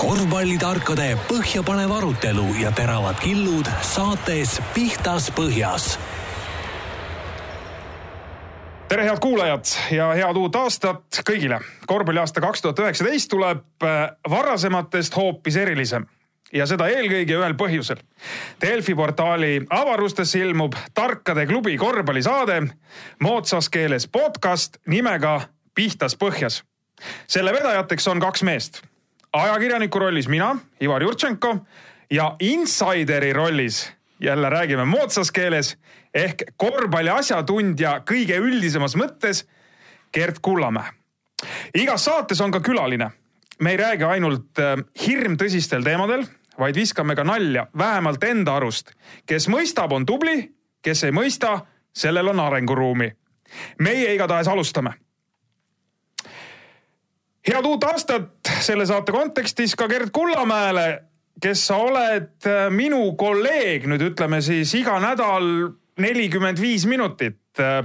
korvpallitarkade põhjapanev arutelu ja teravad killud saates Pihtas Põhjas tere, head kuulajad ja head uut aastat kõigile. korvpalliaasta kaks tuhat üheksateist tuleb äh, varasematest hoopis erilisem ja seda eelkõige ühel põhjusel. Delfi portaali avarustesse ilmub Tarkade klubi korvpallisaade moodsas keeles podcast nimega Pihtas põhjas. selle vedajateks on kaks meest. Ajakirjaniku rollis mina, Ivar Jurtšenko ja insideri rollis jälle räägime moodsas keeles ehk korvpalli asjatundja kõige üldisemas mõttes Gert Kullamäe. igas saates on ka külaline. me ei räägi ainult äh, hirmtõsistel teemadel, vaid viskame ka nalja, vähemalt enda arust. kes mõistab, on tubli, kes ei mõista, sellel on arenguruumi. meie igatahes alustame. Head uut aastat selle saate kontekstis ka Gert Kullamäele kes sa oled äh, minu kolleeg nüüd ütleme siis iga nädal nelikümmend viis minutit. Äh,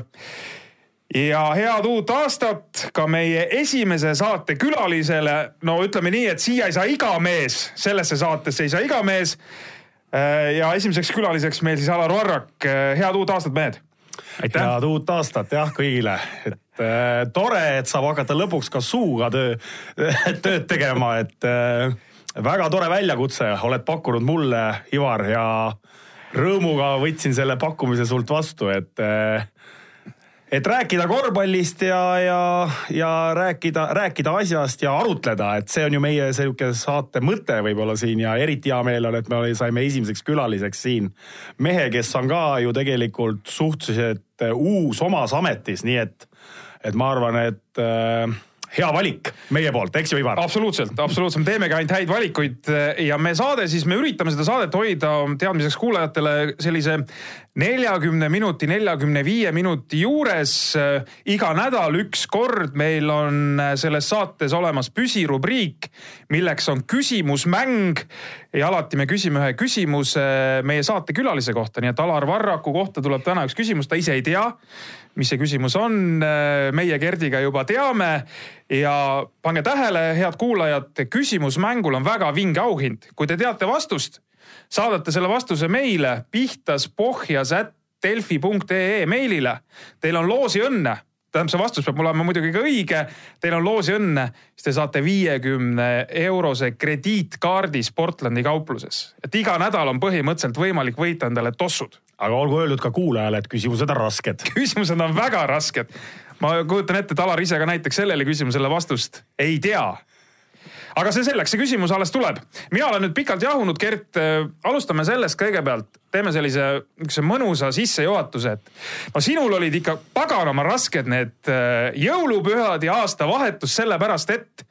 ja head uut aastat ka meie esimese saate külalisele. no ütleme nii, et siia ei saa iga mees, sellesse saatesse ei saa iga mees. Äh, ja esimeseks külaliseks meil siis Alar Varrak. head uut aastat, mehed. Head uut aastat jah kõigile, et äh, tore, et saab hakata lõpuks ka suuga töö, tööd tegema, et äh, väga tore väljakutse oled pakkunud mulle, Ivar, ja rõõmuga võtsin selle pakkumise sult vastu, et et rääkida korvpallist ja, ja, ja rääkida, rääkida asjast ja arutleda, et see on ju meie sihuke saate mõte võib-olla siin ja eriti hea meel on, et me saime esimeseks külaliseks siin mehe, kes on ka ju tegelikult suhteliselt uus omas ametis, nii et, et ma arvan, et äh, hea valik meie poolt, eks ju, Ivar? absoluutselt, absoluutselt, me teemegi ainult häid valikuid ja me saade siis, me üritame seda saadet hoida teadmiseks kuulajatele sellise neljakümne minuti, neljakümne viie minuti juures. iga nädal üks kord meil on selles saates olemas püsirubriik, milleks on küsimusmäng ja alati me küsime ühe küsimuse meie saatekülalise kohta, nii et Alar Varraku kohta tuleb täna üks küsimus, ta ise ei tea mis see küsimus on, meie Gerdiga juba teame ja pange tähele, head kuulajad, küsimusmängul on väga vinge auhind. kui te teate vastust, saadate selle vastuse meile pihtaspohjas.delfi.ee meilile. Teil on loosi õnne tähendab, see vastus peab olema muidugi ka õige. Teil on loosi õnne, siis te saate viiekümne eurose krediitkaardi Sportlandi kaupluses. et iga nädal on põhimõtteliselt võimalik võita endale tossud. aga olgu öeldud ka kuulajale, et küsimused on rasked. küsimused on väga rasked. ma kujutan ette, et Alar ise ka näiteks sellele küsimusele vastust ei tea aga see selleks, see küsimus alles tuleb. mina olen nüüd pikalt jahunud, Gert, äh, alustame sellest kõigepealt, teeme sellise niisuguse mõnusa sissejuhatuse, et no sinul olid ikka paganama rasked need äh, jõulupühad ja aastavahetus sellepärast, et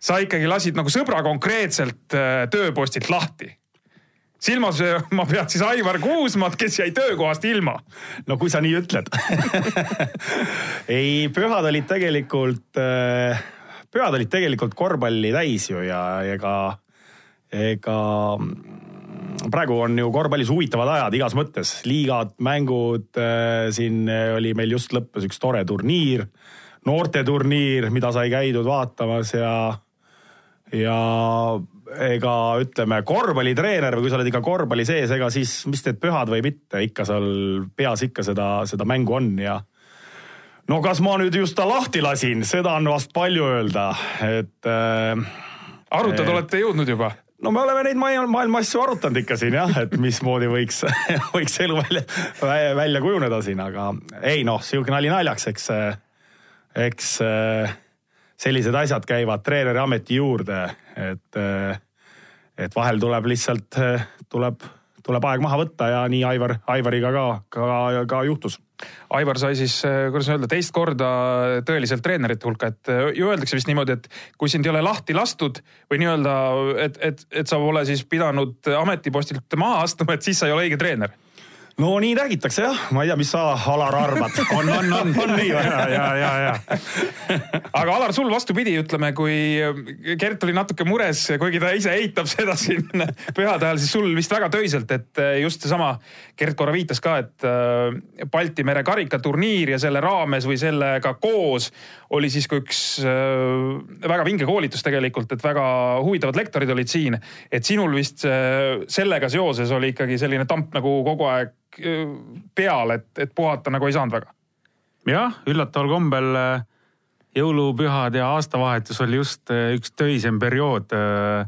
sa ikkagi lasid nagu sõbra konkreetselt äh, tööpostilt lahti silmas ma pean siis Aivar Kuusmaad, kes jäi töökohast ilma. no kui sa nii ütled ei, pühad olid tegelikult äh pühad olid tegelikult korvpalli täis ju ja ega, ega praegu on ju korvpallis huvitavad ajad igas mõttes, liigad, mängud, äh, siin oli meil just lõppes üks tore turniir, noorteturniir, mida sai käidud vaatamas ja, ja ega ütleme, korvpallitreener või kui sa oled ikka korvpalli sees, ega siis mis need pühad või mitte, ikka seal peas ikka seda, seda mängu on ja no kas ma nüüd just ta lahti lasin, seda on vast palju öelda, et äh,. arutada äh, olete jõudnud juba? no me oleme neid maailma asju arutanud ikka siin jah, et mismoodi võiks, võiks elu välja, välja kujuneda siin, aga ei noh, sihuke nali naljaks, eks, eks sellised asjad käivad treeneri ameti juurde, et, et vahel tuleb lihtsalt, tuleb, tuleb aeg maha võtta ja nii Aivar, Aivariga ka, ka, ka juhtus. Aivar sai siis, äh, kuidas öelda, teist korda tõeliselt treenerite hulka, et äh, ju öeldakse vist niimoodi, et kui sind ei ole lahti lastud või nii-öelda, et, et, et sa pole siis pidanud ametipostilt maha astuma, et siis sa ei ole õige treener no nii räägitakse jah, ma ei tea, mis sa, Alar, arvad on, on, on, on nii või? ja, ja, ja, ja. aga Alar, sul vastupidi, ütleme, kui Gert oli natuke mures, kuigi ta ise eitab seda siin pühade ajal, siis sul vist väga töiselt, et just seesama, Gert korra viitas ka, et äh, Balti mere karikaturniir ja selle raames või sellega koos oli siis ka üks äh, väga vinge koolitus tegelikult, et väga huvitavad lektorid olid siin. et sinul vist sellega seoses oli ikkagi selline tamp nagu kogu aeg peal, et, et puhata nagu ei saanud väga? jah, üllataval kombel äh, jõulupühad ja aastavahetus oli just äh, üks töisem periood, äh,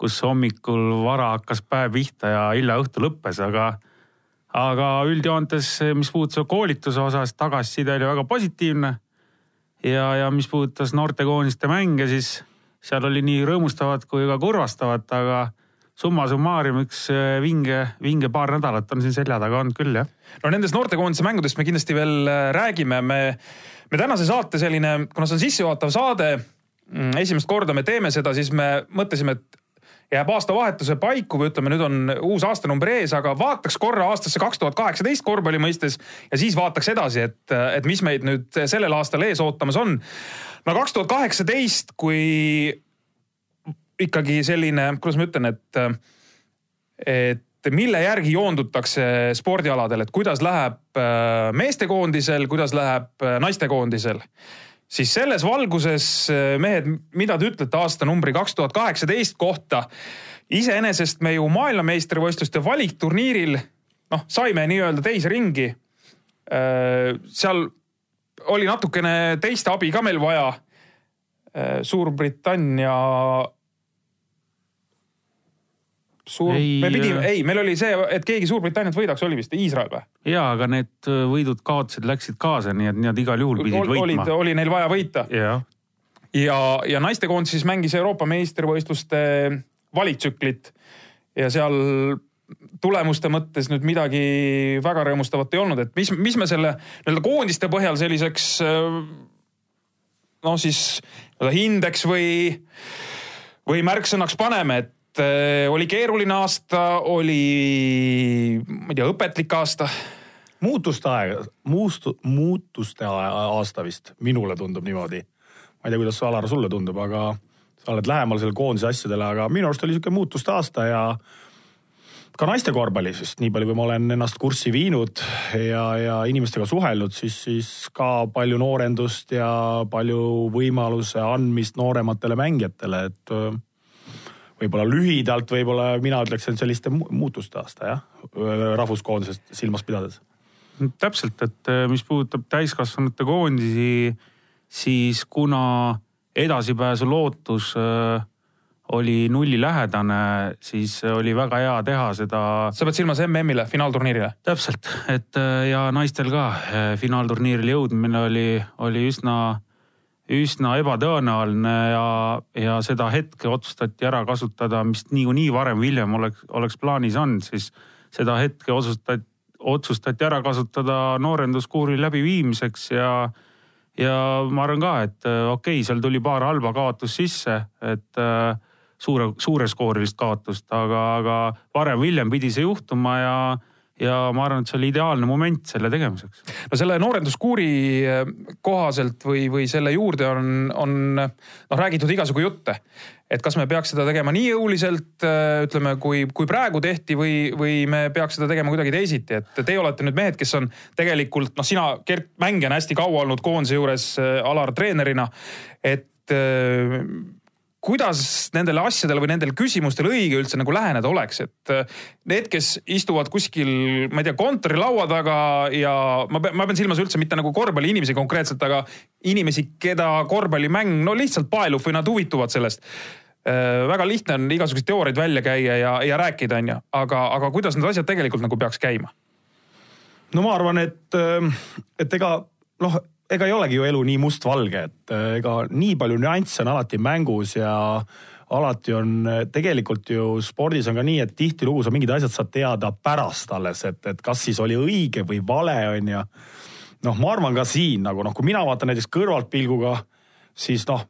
kus hommikul vara hakkas päev pihta ja hilja õhtu lõppes, aga, aga üldjoontes, mis puudutas koolituse osas, tagasiside oli väga positiivne. ja, ja mis puudutas noortekoondiste mänge, siis seal oli nii rõõmustavat kui ka kurvastavat, aga summa summarum üks äh, vinge, vinge paar nädalat on siin selja taga olnud küll jah. no nendest noortekoondise mängudest me kindlasti veel äh, räägime, me, me tänase saate selline, kuna see on sissejuhatav saade, mm, esimest korda me teeme seda, siis me mõtlesime, et jääb aastavahetuse paiku või ütleme, nüüd on uus aastanumber ees, aga vaataks korra aastasse kaks tuhat kaheksateist korvpalli mõistes ja siis vaataks edasi, et, et mis meid nüüd sellel aastal ees ootamas on. no kaks tuhat kaheksateist, kui ikkagi selline, kuidas ma ütlen, et, et mille järgi joondutakse spordialadel, et kuidas läheb äh, meestekoondisel, kuidas läheb äh, naistekoondisel siis selles valguses, äh, mehed, mida te ütlete aastanumbri kaks tuhat kaheksateist kohta? iseenesest me ju maailmameistrivõistluste valikturniiril noh, saime nii-öelda teise ringi. seal oli natukene teist abi ka meil vaja. Suurbritannia suur, me pidime, äh, ei, meil oli see, et keegi Suurbritanniat võidaks, oli vist Iisrael või? ja, aga need äh, võidud, kaotused läksid kaasa, nii et nad igal juhul pidid Ol, võitma. oli neil vaja võita. ja, ja, ja naistekoondis siis mängis Euroopa meistrivõistluste valiktsüklit ja seal tulemuste mõttes nüüd midagi väga rõõmustavat ei olnud, et mis, mis me selle nii-öelda koondiste põhjal selliseks noh, siis hindeks või, või märksõnaks paneme, et Äh, oli keeruline aasta, oli, ma ei tea, õpetlik aasta. muutuste aeg, muustu-, muutuste aasta vist, minule tundub niimoodi. ma ei tea, kuidas Alar sulle tundub, aga sa oled lähemal selle koondise asjadele, aga minu arust oli sihuke muutuste aasta ja ka naiste korvpallis vist nii palju, kui ma olen ennast kurssi viinud ja, ja inimestega suhelnud, siis, siis ka palju noorendust ja palju võimaluse andmist noorematele mängijatele, et võib-olla lühidalt, võib-olla mina ütleksin selliste muutuste aasta jah, rahvuskoondisest silmas pidades. täpselt, et äh, mis puudutab täiskasvanute koondisi, siis kuna edasipääsu lootus äh, oli nullilähedane, siis oli väga hea teha seda. sa pead silmas MM-ile, finaalturniirile? täpselt, et äh, ja naistel ka finaalturniirile jõudmine oli, oli üsna üsna ebatõenäoline ja, ja seda hetke otsustati ära kasutada, mis niikuinii varem või hiljem oleks, oleks plaanis olnud, siis seda hetke otsustati, otsustati ära kasutada noorenduskuuri läbiviimiseks ja, ja ma arvan ka, et okei okay,, seal tuli paar halba kaotust sisse, et äh, suure, suureskoorilist kaotust, aga, aga varem või hiljem pidi see juhtuma ja ja ma arvan, et see oli ideaalne moment selle tegemiseks. no selle noorenduskuuri eh, kohaselt või, või selle juurde on, on noh räägitud igasugu jutte. et kas me peaks seda tegema nii jõuliselt, eh, ütleme, kui, kui praegu tehti või, või me peaks seda tegema kuidagi teisiti, et teie olete nüüd mehed, kes on tegelikult noh, sina Gert mängijana hästi kaua olnud koondise juures, eh, Alar treenerina, et kuidas nendele asjadele või nendele küsimustele õige üldse nagu läheneda oleks, et äh, need, kes istuvad kuskil, ma ei tea, kontorilaua taga ja ma pean, ma pean silmas üldse mitte nagu korvpalliinimesi konkreetselt, aga inimesi, keda korvpallimäng no lihtsalt paelub või nad huvituvad sellest äh, väga lihtne on igasuguseid teooriaid välja käia ja, ja rääkida, onju, aga, aga kuidas need asjad tegelikult nagu peaks käima? no ma arvan, et, äh, et ega noh, ega ei olegi ju elu nii mustvalge, et äh, ega nii palju nüansse on alati mängus ja alati on, tegelikult ju spordis on ka nii, et tihtilugu sa mingid asjad saad teada pärast alles, et, et kas siis oli õige või vale, on ju. noh, ma arvan ka siin nagu noh, kui mina vaatan näiteks kõrvaltpilguga, siis noh,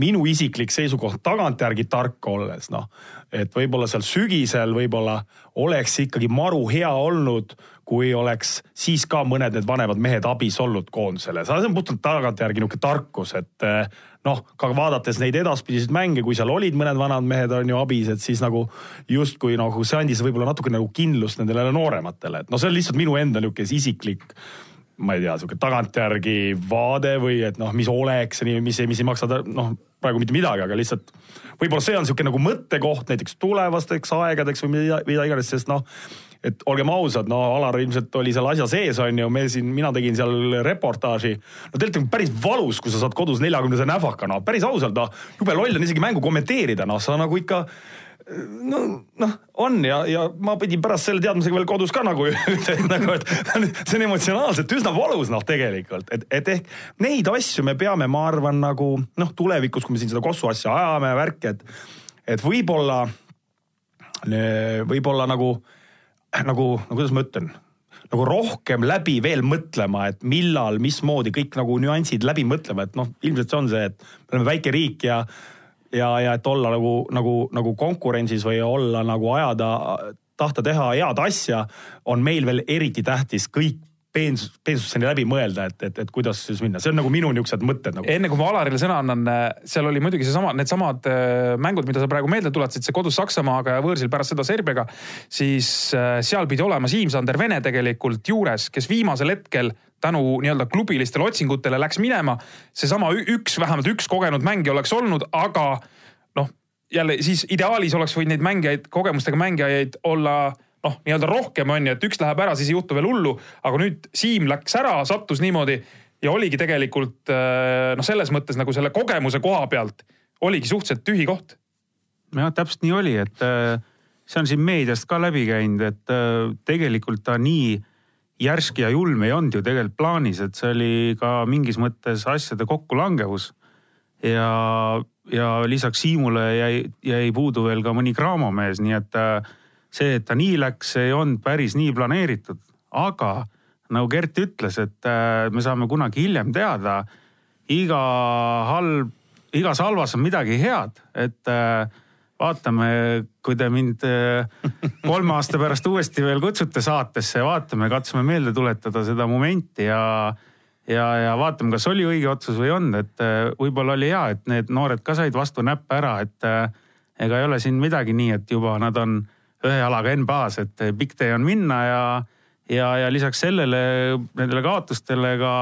minu isiklik seisukoht tagantjärgi tark olles, noh, et võib-olla seal sügisel võib-olla oleks ikkagi maru hea olnud, kui oleks siis ka mõned need vanemad mehed abis olnud koondisele. see on puhtalt tagantjärgi niisugune tarkus, et eh, noh, ka vaadates neid edaspidiseid mänge, kui seal olid mõned vanad mehed on ju abis, et siis nagu justkui nagu see andis võib-olla natuke nagu kindlust nendele noorematele, et noh, see on lihtsalt minu enda niisugune isiklik ma ei tea, sihuke tagantjärgi vaade või et noh, mis oleks ja nii, mis, mis ei maksa noh, praegu mitte midagi, aga lihtsalt võib-olla see on sihuke nagu mõttekoht näiteks tulevasteks aegadeks või mida, mida iganes, sest noh, et olgem ausad, no Alar ilmselt oli seal asja sees, on ju, me siin, mina tegin seal reportaaži. no tegelikult on päris valus, kui sa saad kodus neljakümnese näfaka, no päris ausalt, noh, jube loll on isegi mängu kommenteerida, noh, sa nagu ikka no noh, on ja, ja ma pidin pärast selle teadmisega veel kodus ka nagu nagu, et see on emotsionaalselt üsna valus noh, tegelikult, et, et ehk neid asju me peame, ma arvan, nagu noh, tulevikus, kui me siin seda Kossu asja ajame ja värki, et, et võib-olla, võib-olla nagu, nagu, no kuidas ma ütlen? Nagu rohkem läbi veel mõtlema, et millal, mismoodi kõik nagu nüansid läbi mõtlema, et noh, ilmselt see on see, et me oleme väike riik ja ja, ja et olla nagu, nagu, nagu konkurentsis või olla nagu ajada, tahta teha head asja, on meil veel eriti tähtis kõik peensus, peensuseni läbi mõelda, et, et, et kuidas siis minna, see on nagu minu niisugused mõtted nagu. enne kui ma Alarile sõna annan, seal oli muidugi seesama, needsamad äh, mängud, mida sa praegu meelde tuletasid, see kodus Saksamaaga ja võõrsil pärast seda Serbiaga. siis äh, seal pidi olema Siim-Sander Vene tegelikult juures, kes viimasel hetkel tänu nii-öelda klubilistele otsingutele läks minema. seesama üks, vähemalt üks kogenud mängija oleks olnud, aga noh, jälle siis ideaalis oleks võinud neid mängijaid, kogemustega mängijaid olla noh, nii-öelda rohkem on ju, et üks läheb ära, siis ei juhtu veel hullu. aga nüüd Siim läks ära, sattus niimoodi ja oligi tegelikult äh, noh, selles mõttes nagu selle kogemuse koha pealt oligi suhteliselt tühi koht. jah, täpselt nii oli, et äh, see on siin meediast ka läbi käinud, et äh, tegelikult ta nii järsk ja julm ei olnud ju tegelikult plaanis, et see oli ka mingis mõttes asjade kokkulangevus. ja, ja lisaks Siimule jäi, jäi puudu veel ka mõni kraamomees, nii et äh, see, et ta nii läks, ei olnud päris nii planeeritud. aga nagu Gert ütles, et äh, me saame kunagi hiljem teada, iga halb, igas halvas on midagi head, et äh, vaatame, kui te mind äh, kolme aasta pärast uuesti veel kutsute saatesse, vaatame, katsume meelde tuletada seda momenti ja, ja, ja vaatame, kas oli õige otsus või on, et äh, võib-olla oli hea, et need noored ka said vastu näppe ära, et ega ei ole siin midagi nii, et juba nad on ühe jalaga NBA-s, et pikk tee on minna ja, ja, ja lisaks sellele, nendele kaotustele ka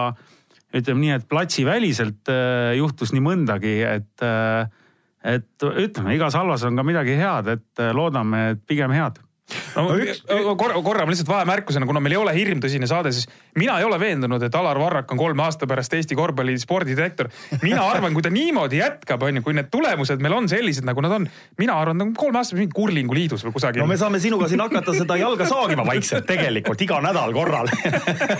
ütleme nii, et platsiväliselt juhtus nii mõndagi, et et ütleme, igas halvas on ka midagi head, et äh, loodame, et pigem head no, üks... korra, korra ma lihtsalt vahemärkusena, kuna meil ei ole hirmtõsine saade, siis mina ei ole veendunud, et Alar Varrak on kolme aasta pärast Eesti korvpalli spordidirektor. mina arvan, kui ta niimoodi jätkab, on ju, kui need tulemused meil on sellised, nagu nad on. mina arvan, ta on kolme aasta pärast mingi kurlingu liidus või kusagil. no me saame sinuga siin hakata seda jalga saagima vaikselt tegelikult iga nädal korral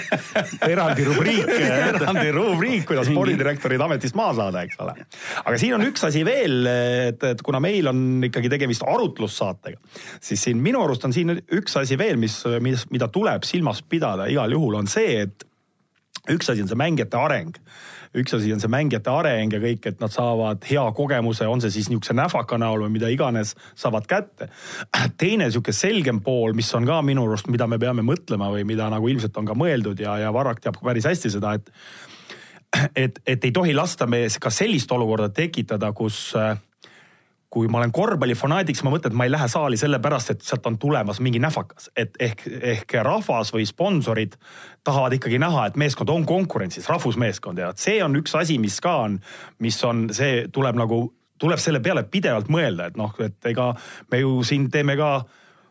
eraldi rubriik eraldi rubriik, kuidas spordidirektorid ametist maha saada, eks ole. aga siin on üks asi veel, et, et kuna meil on ikkagi tegemist arutlussaatega, siis siin minu arust on siin üks asi veel, mis, mis, mida tuleb silmas pidada igal juhul, on see, et üks asi on see mängijate areng üks asi on see mängijate areng ja kõik, et nad saavad hea kogemuse, on see siis niisuguse näfaka näol või mida iganes, saavad kätte. teine niisugune selgem pool, mis on ka minu arust, mida me peame mõtlema või mida nagu ilmselt on ka mõeldud ja, ja Varrak teab päris hästi seda, et et, et ei tohi lasta me ka sellist olukorda tekitada, kus äh, kui ma olen korvpallifanaadiks, ma mõtlen, et ma ei lähe saali sellepärast, et sealt on tulemas mingi nähvakas, et ehk, ehk rahvas või sponsorid tahavad ikkagi näha, et meeskond on konkurentsis, rahvusmeeskond ja see on üks asi, mis ka on, mis on, see tuleb nagu, tuleb selle peale pidevalt mõelda, et noh, et ega me ju siin teeme ka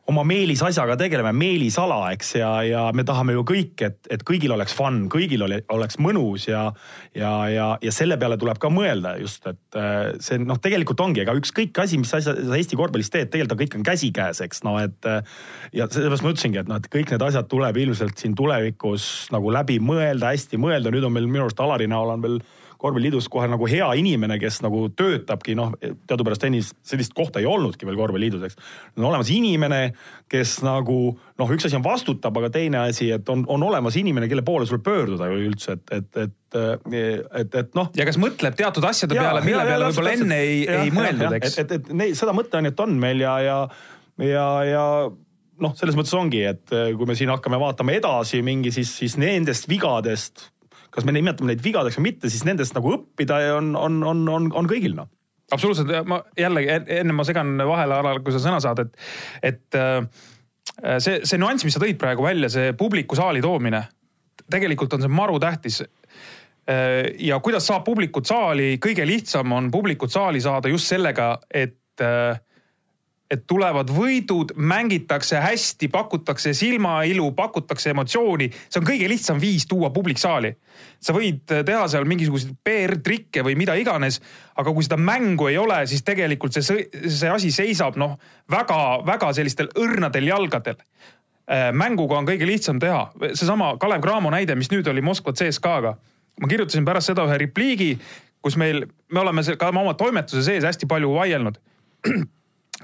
oma meelisasjaga tegeleme, meelisala, eks, ja, ja me tahame ju kõik, et, et kõigil oleks fun, kõigil oli, oleks mõnus ja, ja, ja, ja selle peale tuleb ka mõelda just, et äh, see noh, tegelikult ongi, ega ükskõik asi, mis asja sa Eesti korvpallis teed, tegelikult kõik on käsikäes, eks no et. Äh, ja sellepärast ma ütlesingi, et noh, et kõik need asjad tuleb ilmselt siin tulevikus nagu läbi mõelda, hästi mõelda, nüüd on meil minu arust Alari näol on veel korvpalliliidus kohe nagu hea inimene, kes nagu töötabki, noh, teadupärast tennis, sellist kohta ei olnudki veel korvpalliliidus, eks. on olemas inimene, kes nagu noh, üks asi on vastutab, aga teine asi, et on, on olemas inimene, kelle poole sul pöörduda üldse, et, et, et, et, et noh. ja kes mõtleb teatud asjade ja, peale, mille ja, peale võib-olla enne ei, ei mõeldud, eks. et, et, et, et seda mõtteainet on meil ja, ja, ja, ja noh, selles mõttes ongi, et kui me siin hakkame vaatama edasi mingi, siis, siis nendest vigadest kas me nimetame neid vigadeks või mitte, siis nendest nagu õppida on, on, on, on, on kõigil noh absoluutselt, ma jällegi enne ma segan vahele, Alar, kui sa sõna saad, et, et äh, see, see nüanss, mis sa tõid praegu välja, see publiku saali toomine, tegelikult on see maru tähtis. Äh, ja kuidas saab publikut saali, kõige lihtsam on publikut saali saada just sellega, et äh, et tulevad võidud, mängitakse hästi, pakutakse silmailu, pakutakse emotsiooni. see on kõige lihtsam viis tuua publik saali. sa võid teha seal mingisuguseid PR-trikke või mida iganes, aga kui seda mängu ei ole, siis tegelikult see, see asi seisab noh, väga-väga sellistel õrnadel jalgadel äh, mänguga on kõige lihtsam teha. seesama Kalev Cramo näide, mis nüüd oli Moskva CSKA-ga. ma kirjutasin pärast seda ühe repliigi, kus meil, me oleme ka oma toimetuse sees hästi palju vaielnud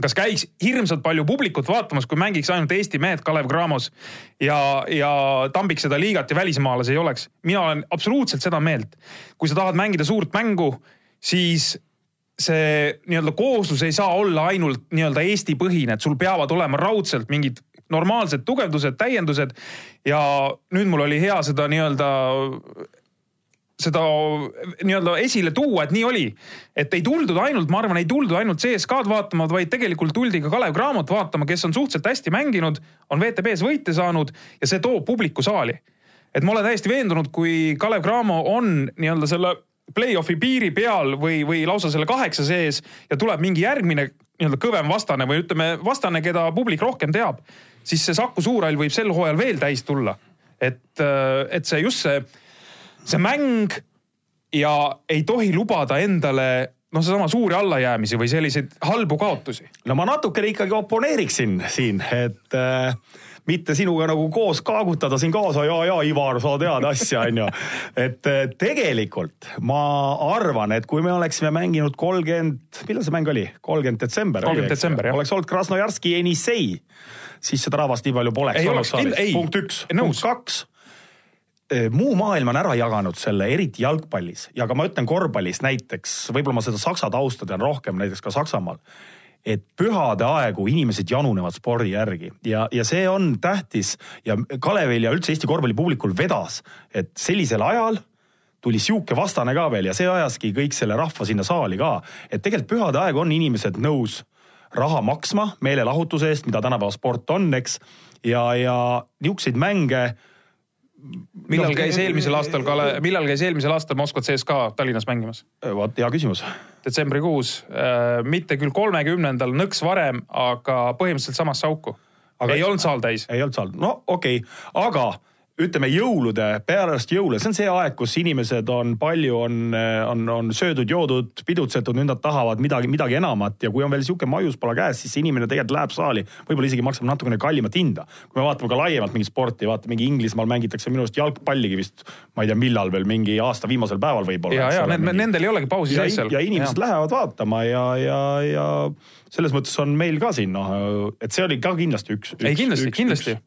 kas käiks hirmsalt palju publikut vaatamas, kui mängiks ainult Eesti mehed Kalev Cramos ja, ja tambiks seda liigat ja välismaalasi ei oleks. mina olen absoluutselt seda meelt. kui sa tahad mängida suurt mängu, siis see nii-öelda kooslus ei saa olla ainult nii-öelda Eesti põhine, et sul peavad olema raudselt mingid normaalsed tugevdused, täiendused. ja nüüd mul oli hea seda nii-öelda seda nii-öelda esile tuua, et nii oli. et ei tuldud ainult, ma arvan, ei tuldud ainult CSKA-d vaatama, vaid tegelikult tuldi ka Kalev Cramot vaatama, kes on suhteliselt hästi mänginud, on WTB-s võite saanud ja see toob publiku saali. et ma olen täiesti veendunud, kui Kalev Cramo on nii-öelda selle play-off'i piiri peal või, või lausa selle kaheksa sees ja tuleb mingi järgmine nii-öelda kõvem vastane või ütleme, vastane, keda publik rohkem teab, siis see Saku Suurhall võib sel hooajal veel täis tulla. et, et see just see see mäng ja ei tohi lubada endale noh, seesama suuri allajäämisi või selliseid halbu kaotusi. no ma natukene ikkagi oponeeriksin siin, et äh, mitte sinuga nagu koos kaagutada siin kaasa ja, ja Ivar, sa tead asja, onju. et äh, tegelikult ma arvan, et kui me oleksime mänginud kolmkümmend, millal see mäng oli? kolmkümmend detsember. kolmkümmend detsember, jah. oleks olnud Krasnojarski Jenisei, siis seda rahvast nii palju poleks. punkt üks, punkt kaks muu maailm on ära jaganud selle, eriti jalgpallis ja ka ma ütlen korvpallis näiteks, võib-olla ma seda saksa tausta tean rohkem, näiteks ka Saksamaal. et pühade aegu inimesed janunevad spordi järgi ja, ja see on tähtis ja Kalevil ja üldse Eesti korvpallipublikul vedas, et sellisel ajal tuli sihuke vastane ka veel ja see ajaski kõik selle rahva sinna saali ka. et tegelikult pühade aeg on inimesed nõus raha maksma meelelahutuse eest, mida tänapäeva sport on, eks. ja, ja niisuguseid mänge millal no, käis eelmisel aastal Kale, millal käis eelmisel aastal Moskva CSKA Tallinnas mängimas? vot hea küsimus. detsembrikuus, äh, mitte küll kolmekümnendal, nõks varem, aga põhimõtteliselt samasse auku. ei olnud saal täis. ei olnud saal, no okei okay., aga ütleme jõulude, pärast jõule, see on see aeg, kus inimesed on palju, on, on, on söödud-joodud, pidutsetud, nüüd nad tahavad midagi, midagi enamat ja kui on veel sihuke maiuspala käes, siis see inimene tegelikult läheb saali, võib-olla isegi maksab natukene kallimat hinda. kui me vaatame ka laiemalt mingit sporti, vaata mingi Inglismaal mängitakse minu arust jalgpalligi vist, ma ei tea, millal veel mingi aasta viimasel päeval võib-olla. ja, ja need, nendel ei olegi pausi sees seal. ja inimesed ja. lähevad vaatama ja, ja, ja selles mõttes on meil ka siin noh, et see oli ka kindlasti üks, üks. ei kindlasti, kindlasti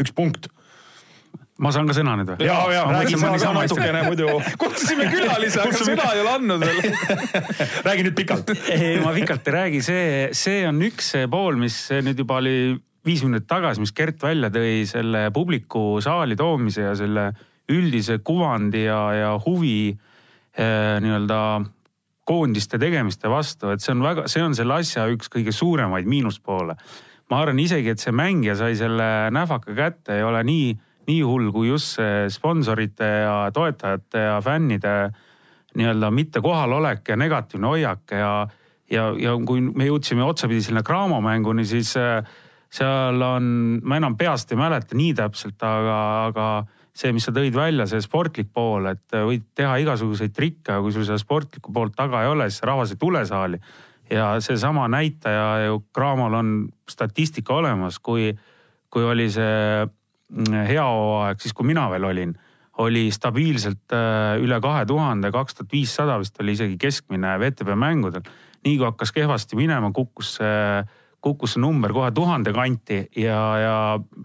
üks punkt ma saan ka sõna nüüd või? ja, ja räägi sa ka natukene muidu. kutsusime külalise, aga sõna ei ole andnud veel räägi nüüd pikalt. ei, ma pikalt ei räägi, see, see on üks pool, mis nüüd juba oli viis minutit tagasi, mis Gert välja tõi selle publiku saali toomise ja selle üldise kuvandi ja, ja huvi eh, nii-öelda koondiste tegemiste vastu, et see on väga, see on selle asja üks kõige suuremaid miinuspoole. ma arvan isegi, et see mängija sai selle nähvaka kätte, ei ole nii nii hull kui just see sponsorite ja toetajate ja fännide nii-öelda mitte kohalolek ja negatiivne hoiak ja, ja, ja kui me jõudsime otsapidi sinna Cramo mänguni, siis äh, seal on, ma enam peast ei mäleta nii täpselt, aga, aga see, mis sa tõid välja, see sportlik pool, et võid teha igasuguseid trikke, aga kui sul seda sportlikku poolt taga ei ole, siis rahvas ei tule saali. ja seesama näitaja ju Cramol on statistika olemas, kui, kui oli see hea hooaeg, siis kui mina veel olin, oli stabiilselt äh, üle kahe tuhande, kaks tuhat viissada vist oli isegi keskmine VTB mängudel. nii kui hakkas kehvasti minema, kukkus see, kukkus see number kohe tuhande kanti ja, ja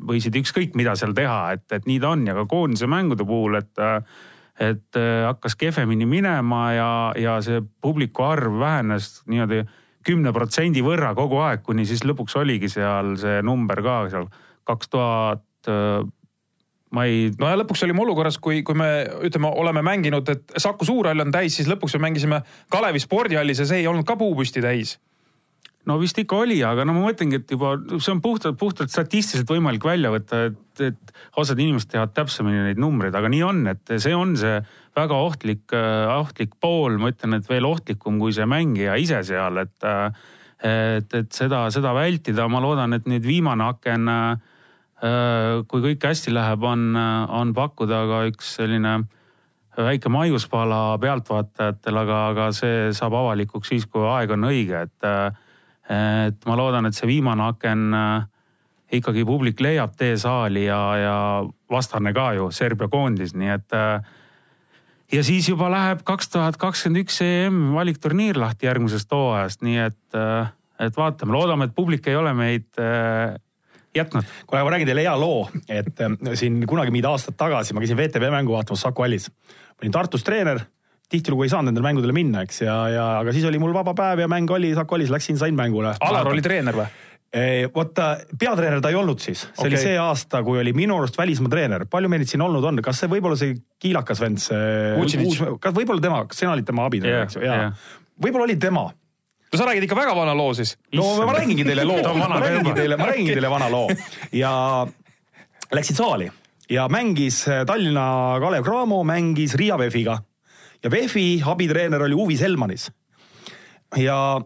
võisid ükskõik mida seal teha, et, et nii ta on ja ka koondise mängude puhul, et et äh, hakkas kehvemini minema ja, ja see publiku arv vähenes niimoodi kümne protsendi võrra kogu aeg, kuni siis lõpuks oligi seal see number ka seal kaks tuhat äh, ma ei. no ja lõpuks olime olukorras, kui, kui me ütleme, oleme mänginud, et Saku Suurhall on täis, siis lõpuks me mängisime Kalevi spordihallis ja see ei olnud ka puupüsti täis no vist ikka oli, aga no ma mõtlengi, et juba see on puhtalt, puhtalt statistiliselt võimalik välja võtta, et, et osad inimesed teavad täpsemini neid numbreid, aga nii on, et see on see väga ohtlik, ohtlik pool, ma ütlen, et veel ohtlikum kui see mängija ise seal, et et, et seda, seda vältida, ma loodan, et nüüd viimane aken äh, Äh, kui kõik hästi läheb, on, on pakkuda ka üks selline väike maiuspala pealtvaatajatele, aga, aga see saab avalikuks siis, kui aeg on õige, et. et ma loodan, et see viimane aken äh, ikkagi publik leiab tee saali ja, ja vastane ka ju, Serbia koondis, nii et. Äh, ja siis juba läheb kaks tuhat kakskümmend üks EM valikturniir lahti järgmisest hooajast, nii et, et vaatame, loodame, et publik ei ole meid jätnud. kuule, ma räägin teile hea loo, et äh, siin kunagi mingi aastad tagasi ma käisin VTV mängu vaatamas Saku hallis. ma olin Tartus treener, tihtilugu ei saanud nendele mängudele minna, eks, ja, ja aga siis oli mul vaba päev ja mäng oli Saku hallis, läksin, sain mängule. Alar oli treener või? vaata, peatreener ta ei olnud siis, see okay. oli see aasta, kui oli minu arust välismaa treener, palju meid siin olnud on, kas see võib-olla see kiilakas vend, see, kas võib-olla tema, kas sina olid tema abitreener yeah,, eks ju, jaa yeah.. võib-olla oli tema no sa räägid ikka väga vana loo siis. no ma räägingi teile loo, ma räägingi teile, ma räägingi teile vana loo. Ja läksin saali ja mängis äh, Tallinna Kalev Cramo, mängis Riia VEF-iga. Ja VEF-i abitreener oli Uvi Selmanis. ja,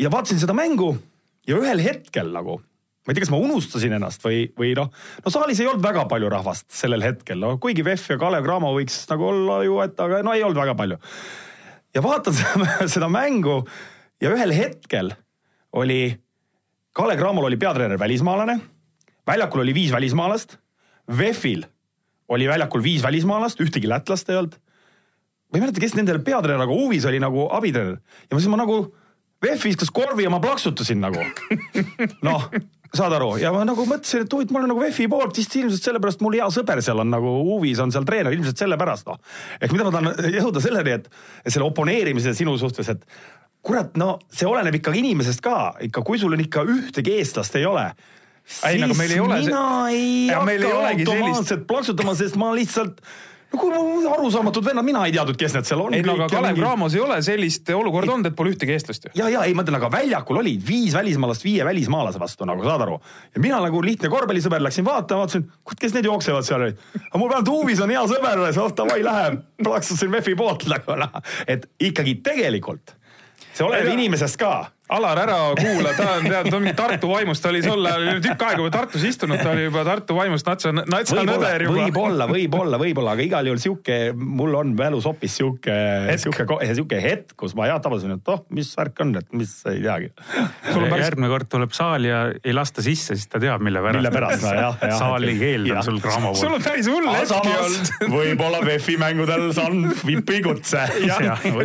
ja vaatasin seda mängu ja ühel hetkel nagu, ma ei tea, kas ma unustasin ennast või, või noh, no saalis ei olnud väga palju rahvast sellel hetkel, no kuigi VEF ja Kalev Cramo võiks nagu olla ju, et aga no ei olnud väga palju ja vaatan seda mängu ja ühel hetkel oli, Kalle Cramol oli peatreener välismaalane, väljakul oli viis välismaalast, VEF-il oli väljakul viis välismaalast, ühtegi lätlast ei olnud. ma ei mäleta, kes nendel peatreener, aga Uvis oli nagu abitreener ja siis ma nagu, VEF viskas korvi ja ma plaksutasin nagu. noh saad aru, ja ma nagu mõtlesin, et huvitav, ma olen nagu VEF-i poolt, vist ilmselt sellepärast mul hea sõber seal on nagu huvis on seal treener, ilmselt sellepärast noh. ehk mida ma tahan jõuda selleni, et selle oponeerimise sinu suhtes, et kurat, no see oleneb ikkagi inimesest ka ikka, kui sul on ikka ühtegi eestlast ei ole ei, nagu meil ei ole mina see... ei hakka automaatselt sellist... plaksutama, sest ma lihtsalt no kuule, arusaamatud vennad, mina ei teadnud, kes need seal on. ei no aga Kalev Cramos ei ole sellist olukorda olnud, et pole ühtegi eestlast ju. ja, ja ei, ma ütlen, aga väljakul oli viis välismaalast viie välismaalase vastu nagu saad aru. ja mina nagu lihtne korvpallisõber läksin vaatama, vaatasin, kes need jooksevad seal olid. aga mul vähemalt huvis on hea sõber, oh davai, lähe. plaksutasin VEF-i poolt nagu noh, et ikkagi tegelikult see oleneb inimesest ka Alar, ära kuula, ta on, tead, ta on mingi Tartu vaimust, ta oli tol ajal tükk aega juba Tartus istunud, ta oli juba Tartu vaimust natsa, natsa nõder juba. võib-olla, võib-olla, võib-olla, aga igal juhul sihuke, mul on mälus hoopis sihuke, sihuke, sihuke hetk, kus ma jah tabasin, et oh, mis värk on, et mis ei teagi. Järgmine kord tuleb saali ja ei lasta sisse, siis ta teab, mille pärast. mille pärast, jah, jah. saali keeld on sul poolt. sul on päris hull hetki olnud. võib-olla VEF-i mängudel saan vipi kutse.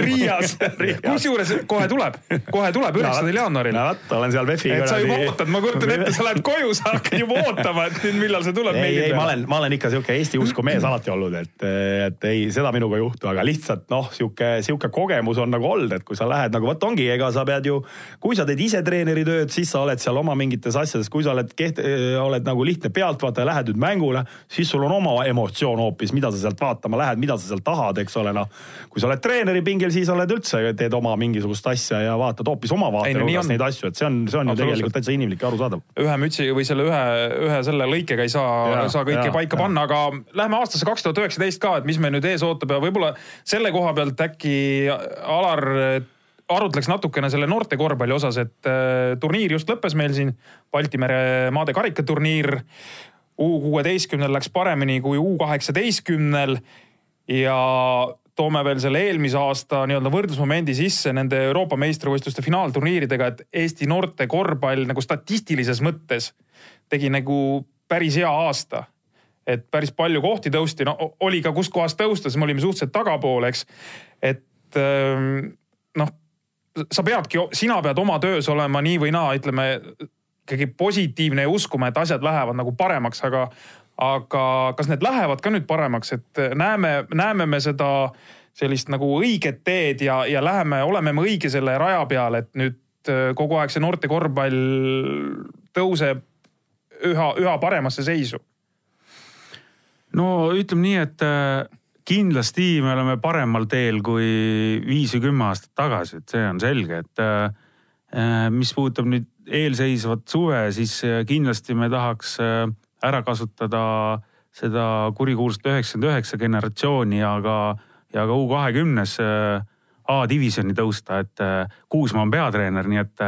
Riias, kusjuures kohe tuleb, kohe tuleb, üheksandal jaanuaril vot, olen seal VEF-i. et sa juba ootad, ma kujutan ette, sa lähed koju, sa hakkad juba ootama, et nüüd millal see tuleb. ei, ei, ma olen, ma olen ikka sihuke Eesti usku mees alati olnud, et, et ei, seda minuga ei juhtu, aga lihtsalt noh, sihuke, sihuke kogemus on nagu olnud, et kui sa lähed nagu vot ongi, ega sa pead ju, kui sa teed ise treeneri tööd, siis sa oled seal oma mingites asjades, kui sa oled keht-, oled nagu lihtne pealtvaataja, lähed nüüd mängule, siis sul on oma emotsioon hoopis, mida sa sealt vaatama lähed, mida sa sealt tahad, eks ole, noh. kui sa oled treeneri pingil, siis oled üldse, teed oma mingisugust asja ja vaatad hoopis oma vaatenurgast neid asju, et see on, see on ju tegelikult täitsa inimlik ja arusaadav. ühe mütsi või selle ühe, ühe selle lõikega ei saa, saa kõike ja, paika ja. panna, aga lähme aastasse kaks tuhat üheksateist ka, et mis meil nüüd ees ootab ja võib-olla selle koha pealt äkki Alar arutleks natukene selle noorte korvpalli osas, et äh, turniir just lõppes meil siin, Balti mere maade karikaturniir. U kuueteistkümnel läks paremini kui U kaheksateistkümnel ja toome veel selle eelmise aasta nii-öelda võrdlusmomendi sisse nende Euroopa meistrivõistluste finaalturniiridega, et Eesti noorte korvpall nagu statistilises mõttes tegi nagu päris hea aasta. et päris palju kohti tõusti, no oli ka kus kohas tõusta, siis me olime suhteliselt tagapool, eks. et ähm, noh, sa peadki, sina pead oma töös olema nii või naa, ütleme ikkagi positiivne ja uskuma, et asjad lähevad nagu paremaks, aga, aga kas need lähevad ka nüüd paremaks, et näeme, näeme me seda sellist nagu õiget teed ja, ja läheme, oleme me õige selle raja peal, et nüüd äh, kogu aeg see noorte korvpall tõuseb üha, üha paremasse seisu? no ütleme nii, et äh, kindlasti me oleme paremal teel kui viis või kümme aastat tagasi, et see on selge, et äh, mis puudutab nüüd eelseisvat suve, siis kindlasti me tahaks ära kasutada seda kurikuulsat üheksakümmend üheksa generatsiooni ja ka, ja ka U kahekümnes A-divisjoni tõusta, et Kuusmaa on peatreener, nii et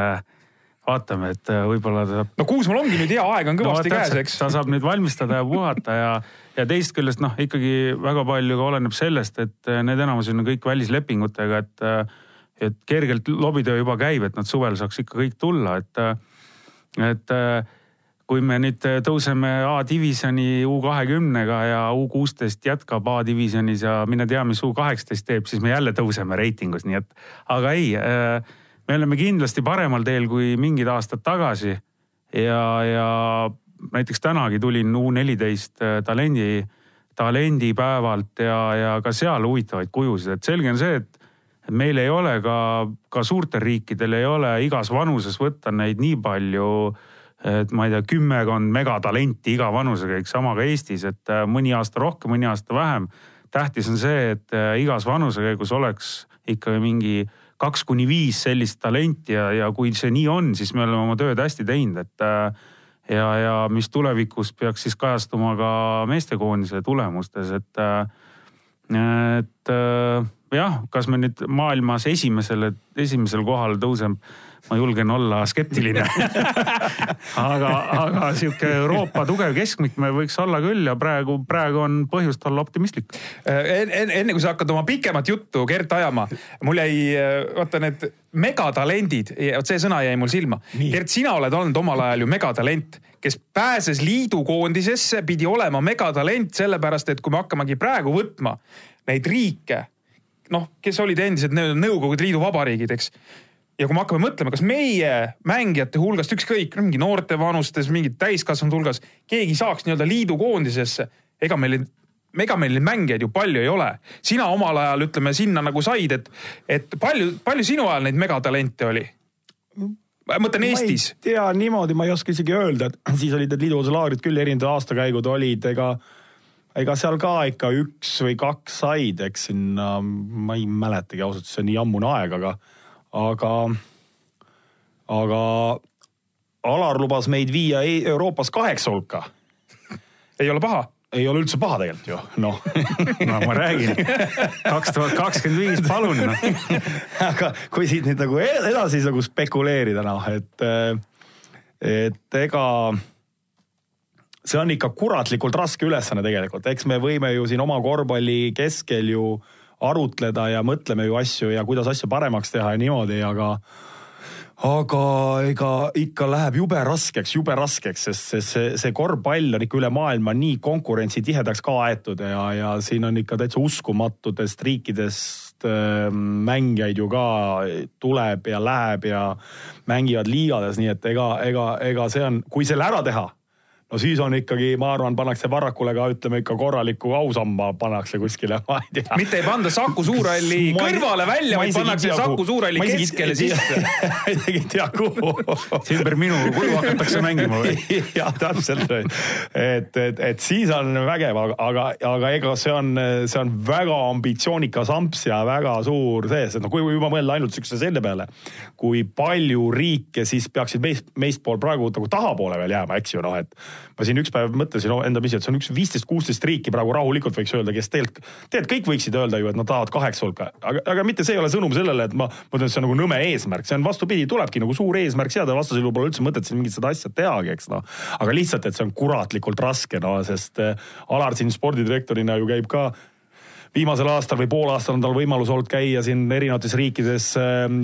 vaatame, et äh, võib-olla ta saab. no Kuusmaal ongi nüüd hea aeg on kõvasti no, käes, eks. ta saab nüüd valmistada ja puhata ja, ja teisest küljest noh, ikkagi väga palju ka oleneb sellest, et äh, need enamus on kõik välislepingutega, et, äh, et kergelt lobitöö juba käib, et nad suvel saaks ikka kõik tulla, et, et kui me nüüd tõuseme A-divisjoni U kahekümnega ja U kuusteist jätkab A-divisjonis ja mine tea, mis U kaheksateist teeb, siis me jälle tõuseme reitingus, nii et aga ei äh, me oleme kindlasti paremal teel kui mingid aastad tagasi. ja, ja näiteks tänagi tulin U14 äh, talendi, talendipäevalt ja, ja ka seal huvitavaid kujusid, et selge on see, et meil ei ole ka, ka suurtel riikidel ei ole igas vanuses võtta neid nii palju et ma ei tea, kümmekond megatalenti iga vanusega, eks sama ka Eestis, et äh, mõni aasta rohkem, mõni aasta vähem. tähtis on see, et äh, igas vanusekäigus oleks ikka mingi kaks kuni viis sellist talenti ja, ja kui see nii on, siis me oleme oma tööd hästi teinud, et äh, ja, ja mis tulevikus peaks siis kajastuma ka meestekoondise tulemustes, et, et jah, kas me nüüd maailmas esimesele, esimesel kohal tõuseb ma julgen olla skeptiline aga, aga sihuke Euroopa tugev keskmik me võiks olla küll ja praegu, praegu on põhjust olla optimistlik en,. enne, enne kui sa hakkad oma pikemat juttu, Gert, ajama, mul jäi, vaata need megatalendid, vot see sõna jäi mul silma. Gert, sina oled olnud omal ajal ju megatalent kes pääses liidukoondisesse, pidi olema megatalent, sellepärast et kui me hakkamegi praegu võtma neid riike, noh, kes olid endised Nõukogude Liidu vabariigid, eks ja kui me hakkame mõtlema, kas meie mängijate hulgast ükskõik, mingi noorte vanustes, mingid täiskasvanute hulgas, keegi saaks nii-öelda liidu koondisesse, ega meil ega meil neid mängijaid ju palju ei ole. sina omal ajal ütleme sinna nagu said, et, et palju, palju sinu ajal neid megatalente oli? ma mõtlen Eestis. tea niimoodi, ma ei oska isegi öelda, et siis olid need liiduotsalaagrid küll, erinevad aastakäigud olid, ega ega seal ka ikka üks või kaks said, eks sinna, ma ei mäletagi ausalt, see on nii ammune aeg, aga aga, aga Alar lubas meid viia e-, Euroopas kaheksa hulka. ei ole paha ei ole üldse paha tegelikult ju, noh no ma räägin, kaks tuhat kakskümmend viis, palun noh. aga kui siit nüüd nagu e-, edasi nagu spekuleerida noh, et, et ega see on ikka kuratlikult raske ülesanne tegelikult, eks me võime ju siin oma korvpalli keskel ju äh, arutleda ja mõtleme ju asju ja kuidas asju paremaks teha ja niimoodi, aga aga ega ikka läheb jube raskeks, jube raskeks, sest see, see, see korvpall on ikka üle maailma nii konkurentsitihedaks ka aetud ja, ja siin on ikka täitsa uskumatutest riikidest äh, mängijaid ju ka tuleb ja läheb ja mängivad liigades, nii et ega, ega, ega see on, kui selle ära teha no siis on ikkagi, ma arvan, pannakse Varrakule ka ütleme ikka korraliku ausamba pannakse kuskile, ma ei tea. mitte ei panda Saku Suurhalli kõrvale välja, vaid pannakse Saku Suurhalli keskele sisse. ma isegi ei tea kuhu. ümber minu kuju hakatakse mängima või? jah, täpselt. et, et, et siis on vägev, aga, aga ega see on, see on väga ambitsioonikas amps ja väga suur sees, et noh, kui juba mõelda ainult siukse selle peale, kui palju riike siis peaksid meist, meist pool praegu nagu tahapoole veel jääma, eks ju, noh, et ma siin üks päev mõtlesin enda pisi, et see on üks viisteist, kuusteist riiki praegu rahulikult võiks öelda, kes tegelikult, tegelikult kõik võiksid öelda ju, et nad tahavad kaheksa hulka, aga, aga mitte see ei ole sõnum sellele, et ma mõtlen, et see on nagu nõme eesmärk, see on vastupidi, tulebki nagu suur eesmärk seada, vastasel juhul pole üldse mõtet siin mingit seda asja tehagi, eks noh. aga lihtsalt, et see on kuratlikult raske, no sest äh, Alar siin spordidirektorina ju käib ka viimasel aastal või pool aastal on tal võimalus olnud käia siin erinevates riikides,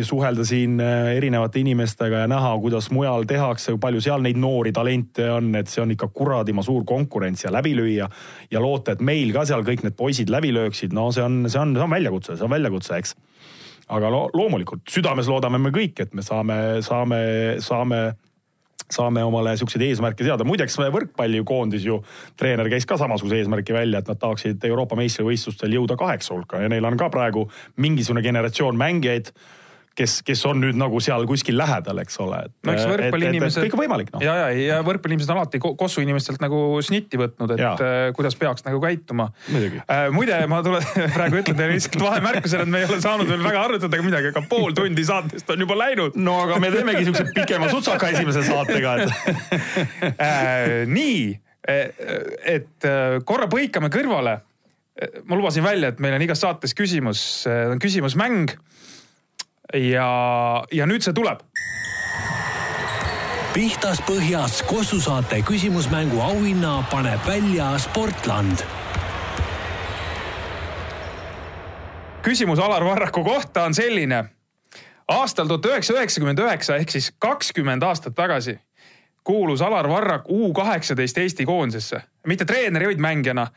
suhelda siin erinevate inimestega ja näha, kuidas mujal tehakse, kui palju seal neid noori talente on, et see on ikka kuradima suur konkurents ja läbi lüüa. ja loota, et meil ka seal kõik need poisid läbi lööksid, no see on, see on, see on väljakutse, see on väljakutse, eks. aga lo loomulikult südames loodame me kõik, et me saame, saame, saame saame omale siukseid eesmärke seada. muideks võrkpallikoondis ju, treener käis ka samasuguse eesmärgi välja, et nad tahaksid Euroopa meistrivõistlustel jõuda kaheksa hulka ja neil on ka praegu mingisugune generatsioon mängijaid kes, kes on nüüd nagu seal kuskil lähedal, eks ole. no eks võrkpalliinimesed. kõik on võimalik noh. ja, ja, ja võrkpalliinimesed on alati Kossu inimestelt nagu snitti võtnud, et ja. äh, kuidas peaks nagu käituma. Äh, muide, ma tulen praegu ütlen teile lihtsalt vahemärkusena, et me ei ole saanud veel väga arutada midagi, aga pool tundi saatest on juba läinud. no aga me teemegi siukse pikema sutsaka esimese saatega, et äh, nii, äh, et äh, korra põikame kõrvale ma lubasin välja, et meil on igas saates küsimus, küsimusmäng ja, ja nüüd see tuleb. pihtas põhjas Kossu saate küsimusmängu auhinna paneb välja Sportland. küsimus Alar Varraku kohta on selline. aastal tuhat üheksasada üheksakümmend üheksa ehk siis kakskümmend aastat tagasi kuulus Alar Varrak U kaheksateist Eesti koondisesse, mitte treeneri, vaid mängijana.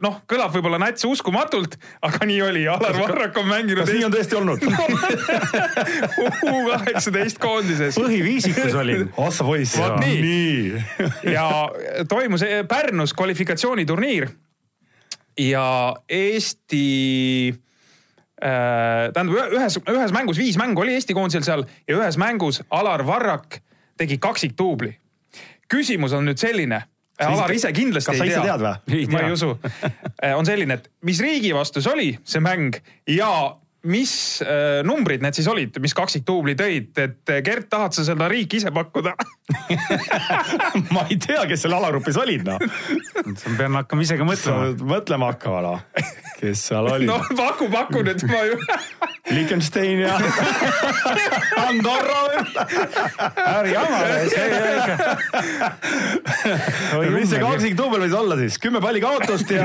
noh, kõlab võib-olla nats uskumatult, aga nii oli, Alar Varrak on mänginud. kas nii on tõesti olnud U kaheksateist koondises. põhiviisikus olin. ossa poiss. vot nii, nii. ja toimus eh, Pärnus kvalifikatsiooniturniir ja Eesti äh, tähendab ühes, ühes mängus, viis mängu oli Eesti koondisel seal ja ühes mängus Alar Varrak tegi kaksikduubli küsimus on nüüd selline. Alar ise kindlasti ei tea. kas sa ise tead või? ma ei usu. Äh, on selline, et mis riigi vastu see oli, see mäng ja mis äh, numbrid need siis olid, mis kaksikduubli tõid, et äh, Gert, tahad sa seda riiki ise pakkuda ma ei tea, kes seal alagrupis olid noh. pead hakkama ise ka mõtlema. mõtlema hakkama noh, kes seal olid. no paku, paku nüüd ma ju Liechtenstein ja Andorra ärge jama, see ei ikka. mis see kaksikduubel võis olla siis, kümme palli kaotust ja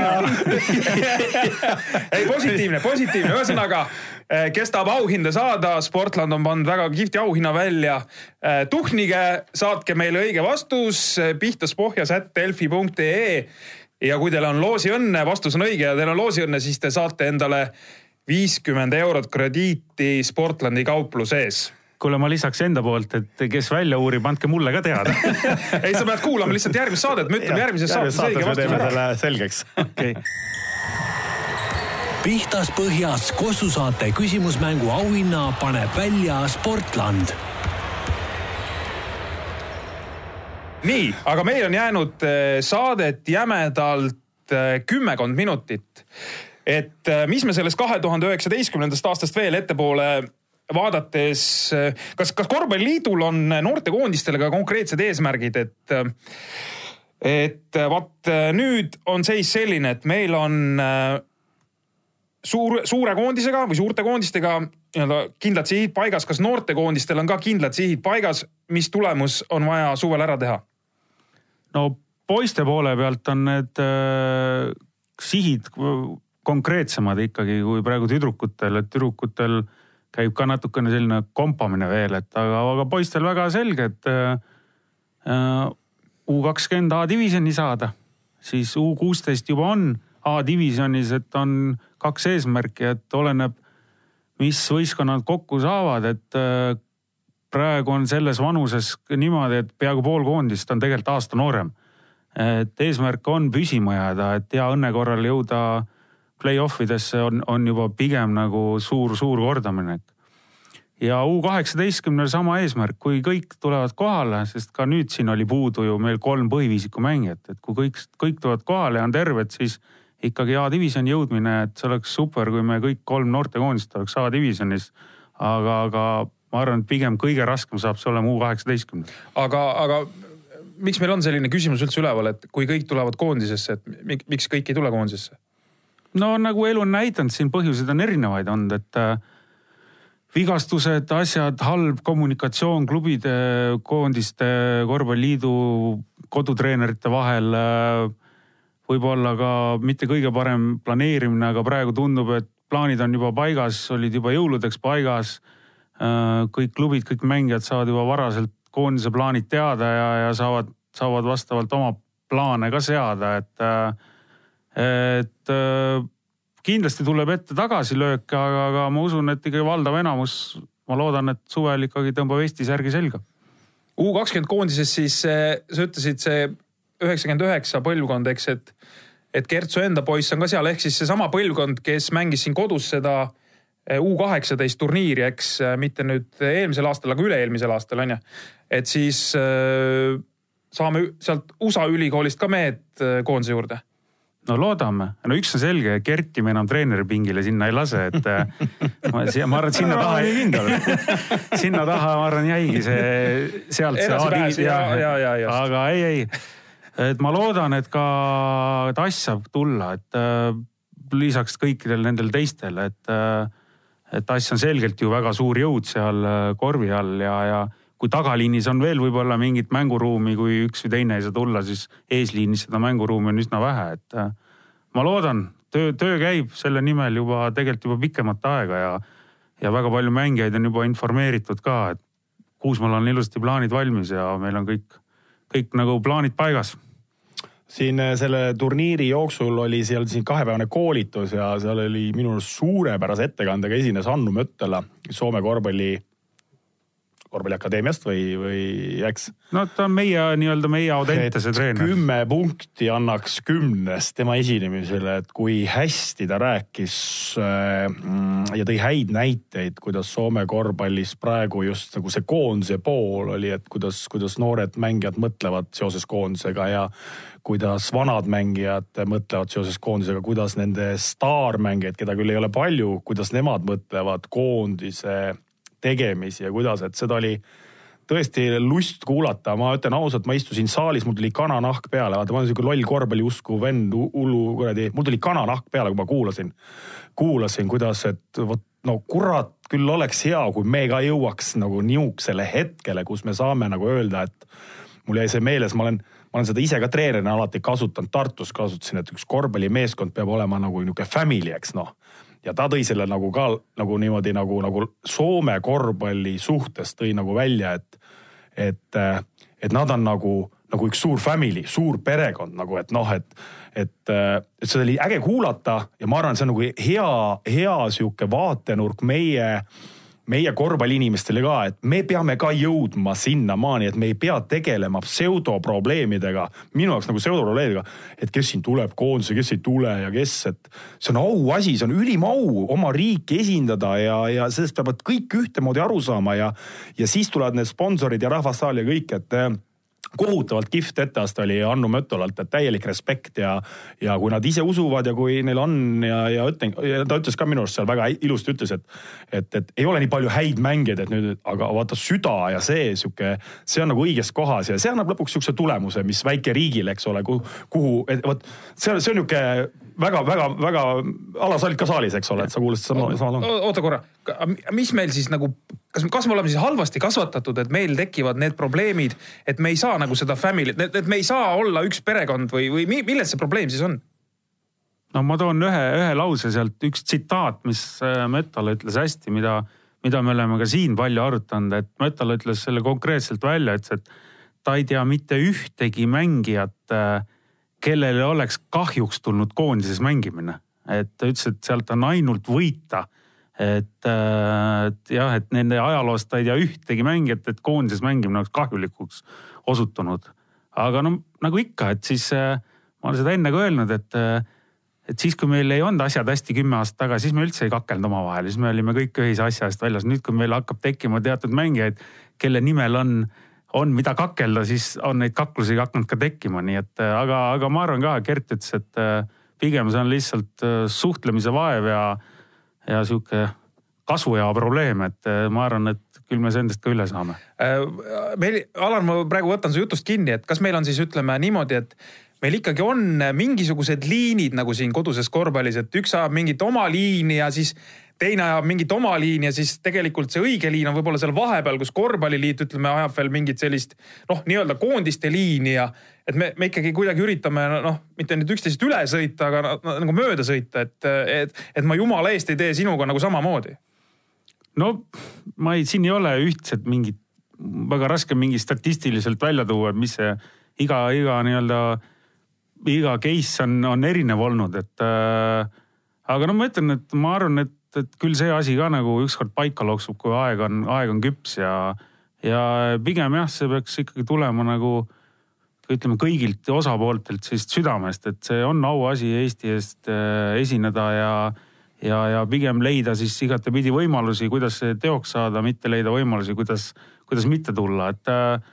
ei positiivne, positiivne, ühesõnaga kes tahab auhinda saada, Sportland on pannud väga kihvti auhinna välja. Eh, tuhnige, saatke meile õige vastus eh, pihtaspohjas.delfi.ee ja kui teil on loosiõnne, vastus on õige ja teil on loosiõnne, siis te saate endale viiskümmend eurot krediiti Sportlandi kaupluse ees. Kuule, ma lisaks enda poolt, et kes välja uurib, andke mulle ka teada. Ei, sa pead kuulama lihtsalt järgmist saadet, me ütleme järgmises saates õige vastuse ära. selgeks. Okay.. Pihtas põhjas Kossu saate küsimusmängu auhinna paneb välja Sportland. nii, aga meil on jäänud eh, saadet jämedalt eh, kümmekond minutit et äh, mis me sellest kahe tuhande üheksateistkümnendast aastast veel ettepoole vaadates, kas, kas korvpalliliidul on noortekoondistele ka konkreetsed eesmärgid, et et vaat nüüd on seis selline, et meil on suur, suure koondisega või suurte koondistega nii-öelda kindlad sihid paigas. kas noortekoondistel on ka kindlad sihid paigas, mis tulemus on vaja suvel ära teha? no poiste poole pealt on need äh, sihid konkreetsemad ikkagi kui praegu tüdrukutel, et tüdrukutel käib ka natukene selline kompamine veel, et aga, aga poistel väga selge, et äh, U kakskümmend A-divisjoni saada, siis U kuusteist juba on A-divisjonis, et on kaks eesmärki, et oleneb, mis võistkonnad kokku saavad, et äh, praegu on selles vanuses niimoodi, et peaaegu pool koondist on tegelikult aasta noorem. et eesmärk on püsima jääda, et hea õnne korral jõuda play-off idesse on, on juba pigem nagu suur-suur kordaminek. ja U kaheksateistkümnel sama eesmärk, kui kõik tulevad kohale, sest ka nüüd siin oli puudu ju meil kolm põhiviisiku mängijat, et kui kõik, kõik tulevad kohale ja on terved, siis ikkagi A-divisjoni jõudmine, et see oleks super, kui me kõik kolm noortekoondist oleks A-divisjonis. aga, aga ma arvan, et pigem kõige raskem saab see olema U kaheksateistkümnel. aga, aga miks meil on selline küsimus üldse üleval, et kui kõik tulevad koondisesse, et miks kõik ei tule koondisesse? no nagu elu on näidanud, siin põhjuseid on erinevaid olnud, et äh, vigastused, asjad, halb kommunikatsioon klubide, koondiste, korvpalliliidu, kodutreenerite vahel. Võib-olla ka mitte kõige parem planeerimine, aga praegu tundub, et plaanid on juba paigas, olid juba jõuludeks paigas. Äh, kõik klubid, kõik mängijad saavad juba varaselt koondise plaanid teada ja, ja saavad, saavad vastavalt oma plaane ka seada, et, äh, et äh, kindlasti tuleb ette tagasilööke, aga, aga ma usun, et ikkagi valdav enamus, ma loodan, et suvel ikkagi tõmbab Eesti särgi selga. U kakskümmend koondises siis sa ütlesid see üheksakümmend üheksa põlvkond, eks, et, et Kertsu enda poiss on ka seal, ehk siis seesama põlvkond, kes mängis siin kodus seda eh, U kaheksateist turniiri, eks mitte nüüd eelmisel aastal, aga üle-eelmisel aastal on ju. et siis äh, saame sealt USA ülikoolist ka mehed koondise juurde. No loodame, no üks on selge, Kerti me enam treeneripingile sinna ei lase, et ma, ma arvan, et sinna taha, sinna taha, ma arvan, jäigi see sealt see aga ei, ei et ma loodan, et ka Tass saab tulla, et äh, lisaks kõikidel nendel teistel, et äh,, et Tass on selgelt ju väga suur jõud seal äh, korvi all ja, ja kui tagaliinis on veel võib-olla mingit mänguruumi, kui üks või teine ei saa tulla, siis eesliinis seda mänguruumi on üsna vähe, et ma loodan, töö, töö käib selle nimel juba tegelikult juba pikemat aega ja, ja väga palju mängijaid on juba informeeritud ka, et Kuusmaal on ilusasti plaanid valmis ja meil on kõik, kõik nagu plaanid paigas. Siin äh, selle turniiri jooksul oli seal siin kahepäevane koolitus ja seal oli minu arust suurepärase ettekandega esines Hannu Möttela, Soome korvpalli korvpalliakadeemiast või, või eks? no ta on meie nii-öelda meie Audentese treener. kümme punkti annaks kümnest tema esinemisele, et kui hästi ta rääkis äh, ja tõi häid näiteid, kuidas Soome korvpallis praegu just nagu see koondise pool oli, et kuidas, kuidas noored mängijad mõtlevad seoses koondisega ja kuidas vanad mängijad mõtlevad seoses koondisega, kuidas nende staarmängijaid, keda küll ei ole palju, kuidas nemad mõtlevad koondise tegemisi ja kuidas, et seda oli tõesti lust kuulata, ma ütlen ausalt, ma istusin saalis, mul tuli kananahk peale, vaata ma olen siuke loll korvpalliusku vend, hullu kuradi, mul tuli kananahk peale, kui ma kuulasin. kuulasin, kuidas, et vot no kurat, küll oleks hea, kui me ka jõuaks nagu niisugusele hetkele, kus me saame nagu öelda, et mul jäi see meeles, ma olen, ma olen seda ise ka treenerina alati kasutanud, Tartus kasutasin, et üks korvpallimeeskond peab olema nagu niisugune family, eks noh ja ta tõi selle nagu ka nagu niimoodi nagu, nagu Soome korvpalli suhtes tõi nagu välja, et, et, et nad on nagu, nagu üks suur family, suur perekond nagu, et noh, et, et, et seda oli äge kuulata ja ma arvan, et see on nagu hea, hea sihuke vaatenurk meie meie korvpalliinimestele ka, et me peame ka jõudma sinnamaani, et me ei pea tegelema pseudoprobleemidega. minu jaoks nagu pseudoprobleemidega, et kes siin tuleb koondise, kes ei tule ja kes, et see on auasi, see on ülim au oma riiki esindada ja, ja sellest peavad kõik ühtemoodi aru saama ja, ja siis tulevad need sponsorid ja rahvassaal ja kõik, et kohutavalt kihvt etteaste oli Hannu Möttolalt, et täielik respekt ja, ja kui nad ise usuvad ja kui neil on ja, ja ütlen, ta ütles ka minu arust seal väga ilusti ütles, et, et, et ei ole nii palju häid mängijaid, et nüüd, aga vaata süda ja see sihuke, see on nagu õiges kohas ja see annab lõpuks sihukese tulemuse, mis väikeriigil, eks ole, kuhu, kuhu, vot see on, see on nihuke väga-väga-väga, Alar, sa olid ka saalis, eks ole, et sa kuulasid sama, sama. oota korra, mis meil siis nagu, kas, kas me oleme siis halvasti kasvatatud, et meil tekivad need probleemid, et me ei saa nagu seda family't, et me ei saa olla üks perekond või, või milles see probleem siis on? no ma toon ühe, ühe lause sealt, üks tsitaat, mis äh, Metal ütles hästi, mida, mida me oleme ka siin palju arutanud, et Metal ütles selle konkreetselt välja, ütles, et ta ei tea mitte ühtegi mängijat äh, kellele oleks kahjuks tulnud koondises mängimine. et ta ütles, et sealt on ainult võita. Et, äh, et jah, et nende ajaloost ta ei tea ühtegi mängijat, et koondises mängimine oleks kahjulikuks osutunud. aga no nagu ikka, et siis äh, ma olen seda enne ka öelnud, et äh, et siis, kui meil ei olnud asjad hästi kümme aastat tagasi, siis me üldse ei kakelnud omavahel, siis me olime kõik ühise asja eest väljas. nüüd, kui meil hakkab tekkima teatud mängijaid, kelle nimel on on, mida kakelda, siis on neid kaklusi hakanud ka tekkima, nii et aga, aga ma arvan ka, Gert ütles, et pigem see on lihtsalt suhtlemise vaev ja, ja sihuke kasvuea probleem, et ma arvan, et küll me endast ka üle saame. meil, Alar, ma praegu võtan su jutust kinni, et kas meil on siis ütleme niimoodi, et meil ikkagi on mingisugused liinid nagu siin koduses korvpallis, et üks saab mingit oma liini ja siis teine ajab mingit oma liini ja siis tegelikult see õige liin on võib-olla seal vahepeal, kus korvpalliliit ütleme, ajab veel mingit sellist noh, nii-öelda koondiste liini ja et me, me ikkagi kuidagi üritame noh, mitte nüüd üksteisest üle sõita, aga nagu mööda sõita, et, et, et ma jumala eest ei tee sinuga nagu samamoodi. no ma ei, siin ei ole ühtset mingit, väga raske mingi statistiliselt välja tuua, et mis see iga, iga nii-öelda, iga case on, on erinev olnud, et äh, aga no ma ütlen, et ma arvan, et, et küll see asi ka nagu ükskord paika loksub, kui aeg on, aeg on küps ja, ja pigem jah, see peaks ikkagi tulema nagu ütleme kõigilt osapooltelt sellist südamest, et see on auasi Eesti eest äh, esineda ja, ja, ja pigem leida siis igatepidi võimalusi, kuidas see teoks saada, mitte leida võimalusi, kuidas, kuidas mitte tulla, et. äh,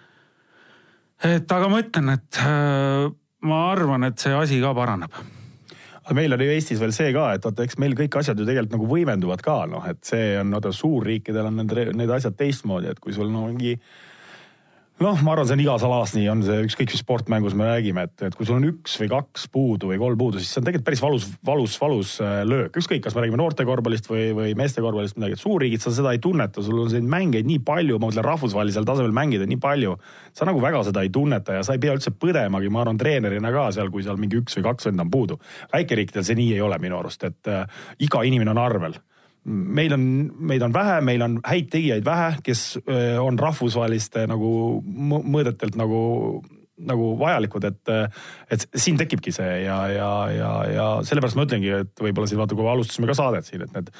et aga ma ütlen, et äh, ma arvan, et see asi ka paraneb aga meil on ju Eestis veel see ka, et vaata, eks meil kõik asjad ju tegelikult nagu võimenduvad ka noh, et see on, vaata suurriikidel on need, need asjad teistmoodi, et kui sul no mingi noh, ma arvan, see on igas alas nii, on see ükskõik mis sportmängus me räägime, et, et kui sul on üks või kaks puudu või kolm puudu, siis see on tegelikult päris valus, valus, valus äh, löök. ükskõik, kas me räägime noorte korvpallist või, või meeste korvpallist midagi, et suurriigid sa seda ei tunneta, sul on neid mängeid nii palju, ma mõtlen rahvusvahelisel tasemel mängida nii palju. sa nagu väga seda ei tunneta ja sa ei pea üldse põdemagi, ma arvan, treenerina ka seal, kui seal mingi üks või kaks venda on puudu. väikeriikidel see nii ei ole minu arust, et äh, iga inimene on arvel meil on, meid on vähe, meil on häid tegijaid vähe, kes on rahvusvaheliste nagu mõõdetelt nagu, nagu vajalikud, et, et siin tekibki see ja, ja, ja, ja sellepärast ma ütlengi, et võib-olla siin vaata, kui alustasime ka saadet siin, et need,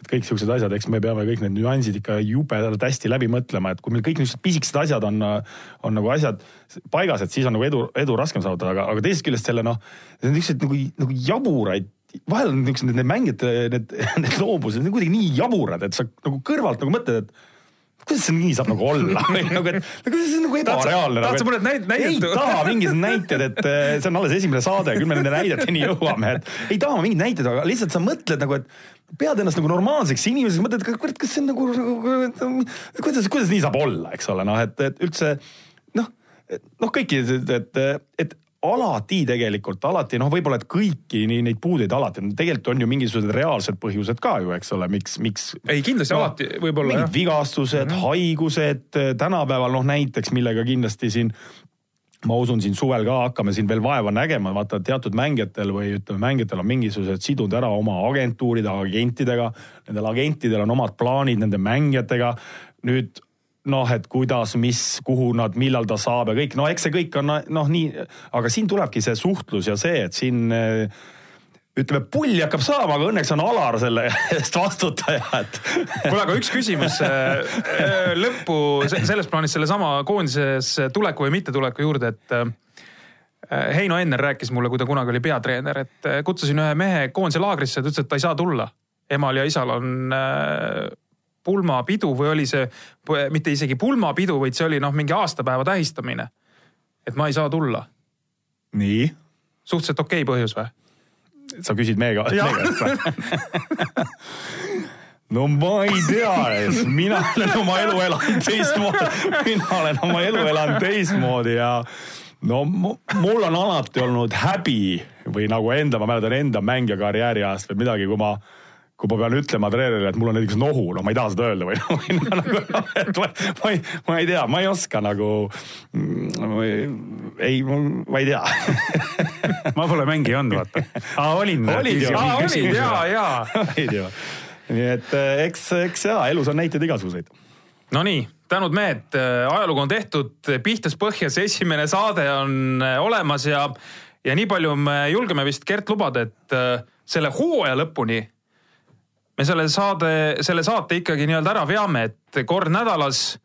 et kõik siuksed asjad, eks me peame kõik need nüansid ikka jubedalt hästi läbi mõtlema, et kui meil kõik niisugused pisikesed asjad on, on nagu asjad paigas, et siis on nagu edu, edu raskem saavutada, aga, aga teisest küljest selle noh, niisugused nagu, nagu jaburaid vahel on niisugused need mängijad, need, need loobused, need kuidagi nii jaburad, et sa nagu kõrvalt nagu mõtled, et kuidas see nii saab nagu olla või nagu, et kuidas see on nagu ebareaalne. tahad sa mõned näited? ei taha mingisugused näited, et eh, see on alles esimene saade, küll me nende näideteni jõuame, et ei taha mingeid näiteid, aga lihtsalt sa mõtled nagu, et pead ennast nagu normaalseks inimeseks, mõtled, kurat, kas see on nagu, nagu, kuidas, kuidas nii saab olla, eks ole, noh, et, et üldse noh, noh, kõiki, et, et, et alati tegelikult, alati noh, võib-olla, et kõiki nii neid puudeid alati, tegelikult on ju mingisugused reaalsed põhjused ka ju, eks ole, miks, miks. ei, kindlasti no, alati võib-olla. mingid jah. vigastused mm, -hmm. haigused, tänapäeval noh, näiteks millega kindlasti siin ma usun, siin suvel ka hakkame siin veel vaeva nägema, vaata teatud mängijatel või ütleme, mängijatel on mingisugused sidunud ära oma agentuuride, agentidega. Nendel agentidel on omad plaanid nende mängijatega. nüüd noh, et kuidas, mis, kuhu nad, millal ta saab ja kõik, no eks see kõik on noh, nii, aga siin tulebki see suhtlus ja see, et siin ütleme, pulli hakkab saama, aga õnneks on Alar selle eest vastutaja, et. kuule, aga üks küsimus äh, äh, lõppu selles plaanis sellesama koondises tuleku või mittetuleku juurde, et Heino Enner rääkis mulle, kui ta kunagi oli peatreener, et kutsusin ühe mehe koondise laagrisse, ta ütles, et ta ei saa tulla. emal ja isal on pulmapidu või oli see mitte isegi pulmapidu, vaid see oli noh, mingi aastapäeva tähistamine. et ma ei saa tulla. nii? suhteliselt okei okay põhjus või? sa küsid meie käest või? no ma ei tea, mina olen oma elu elanud teistmoodi, mina olen oma elu elanud teistmoodi ja no mul on alati olnud häbi või nagu enda, ma mäletan enda mängijakarjääri ajast või midagi, kui ma kui ma pean ütlema treenerile, et mul on näiteks nohu, no ma ei taha seda öelda või noh, nagu, et ma, ma ei, ma ei tea, ma ei oska nagu. ei, ma ei tea ma pole mängija olnud, vaata. aa, olin. olid ju. olid ja, ja. olid ju. nii et eh, eks, eks ja elus on näiteid igasuguseid. Nonii, tänud mehed, ajalugu on tehtud, pihtas põhjas, esimene saade on eh, olemas ja, ja nii palju me julgeme vist Gert lubada, et eh, selle hooaja lõpuni me selle saade, selle saate ikkagi nii-öelda ära veame, et kord nädalas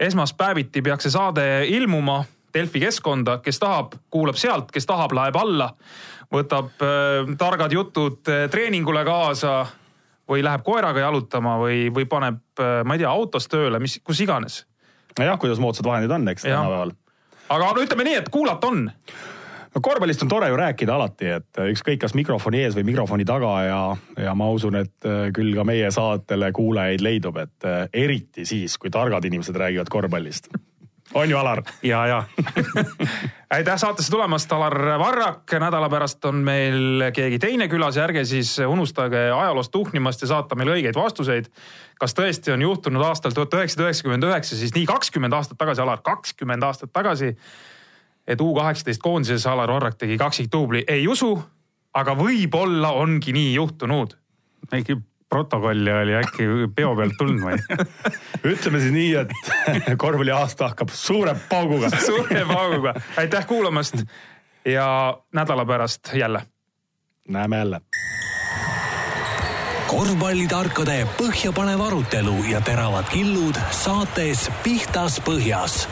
esmaspäeviti peaks see saade ilmuma Delfi keskkonda, kes tahab, kuulab sealt, kes tahab, laeb alla, võtab äh, targad jutud äh, treeningule kaasa või läheb koeraga jalutama või, või paneb äh,, ma ei tea, autos tööle, mis, kus iganes. nojah, kuidas moodsad vahendid on, eks tänapäeval. aga no ütleme nii, et kuulata on no korvpallist on tore ju rääkida alati, et ükskõik, kas mikrofoni ees või mikrofoni taga ja, ja ma usun, et äh, küll ka meie saatele kuulajaid leidub, et äh, eriti siis, kui targad inimesed räägivad korvpallist. on ju, Alar? ja, ja aitäh saatesse tulemast, Alar Varrak. nädala pärast on meil keegi teine külas ja ärge siis unustage ajaloost tuhnimast ja saata meile õigeid vastuseid. kas tõesti on juhtunud aastal tuhat üheksasada üheksakümmend üheksa, siis nii kakskümmend aastat tagasi, Alar, kakskümmend aastat tagasi. Et U kaheksateist koondises Alar Varrak tegi kaksikduubli, ei usu, aga võib-olla ongi nii juhtunud. äkki protokolli oli äkki peo pealt tulnud või? ütleme siis nii, et korvpalliaasta hakkab suure pauguga. suure pauguga, aitäh kuulamast ja nädala pärast jälle. näeme jälle. korvpallitarkade põhjapanev arutelu ja teravad killud saates Pihtas Põhjas